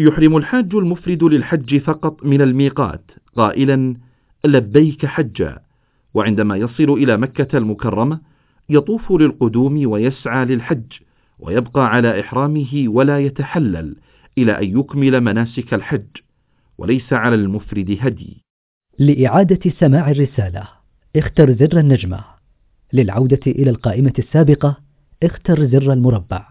يحرم الحاج المفرد للحج فقط من الميقات. قائلا لبيك حجا. وعندما يصل إلى مكة المكرمة يطوف للقدوم ويسعى للحج ويبقى على إحرامه ولا يتحلل إلى أن يكمل مناسك الحج. وليس على المفرد هدي. لإعادة سماع الرسالة اختر زر النجمة. للعودة إلى القائمة السابقة اختر زر المربع.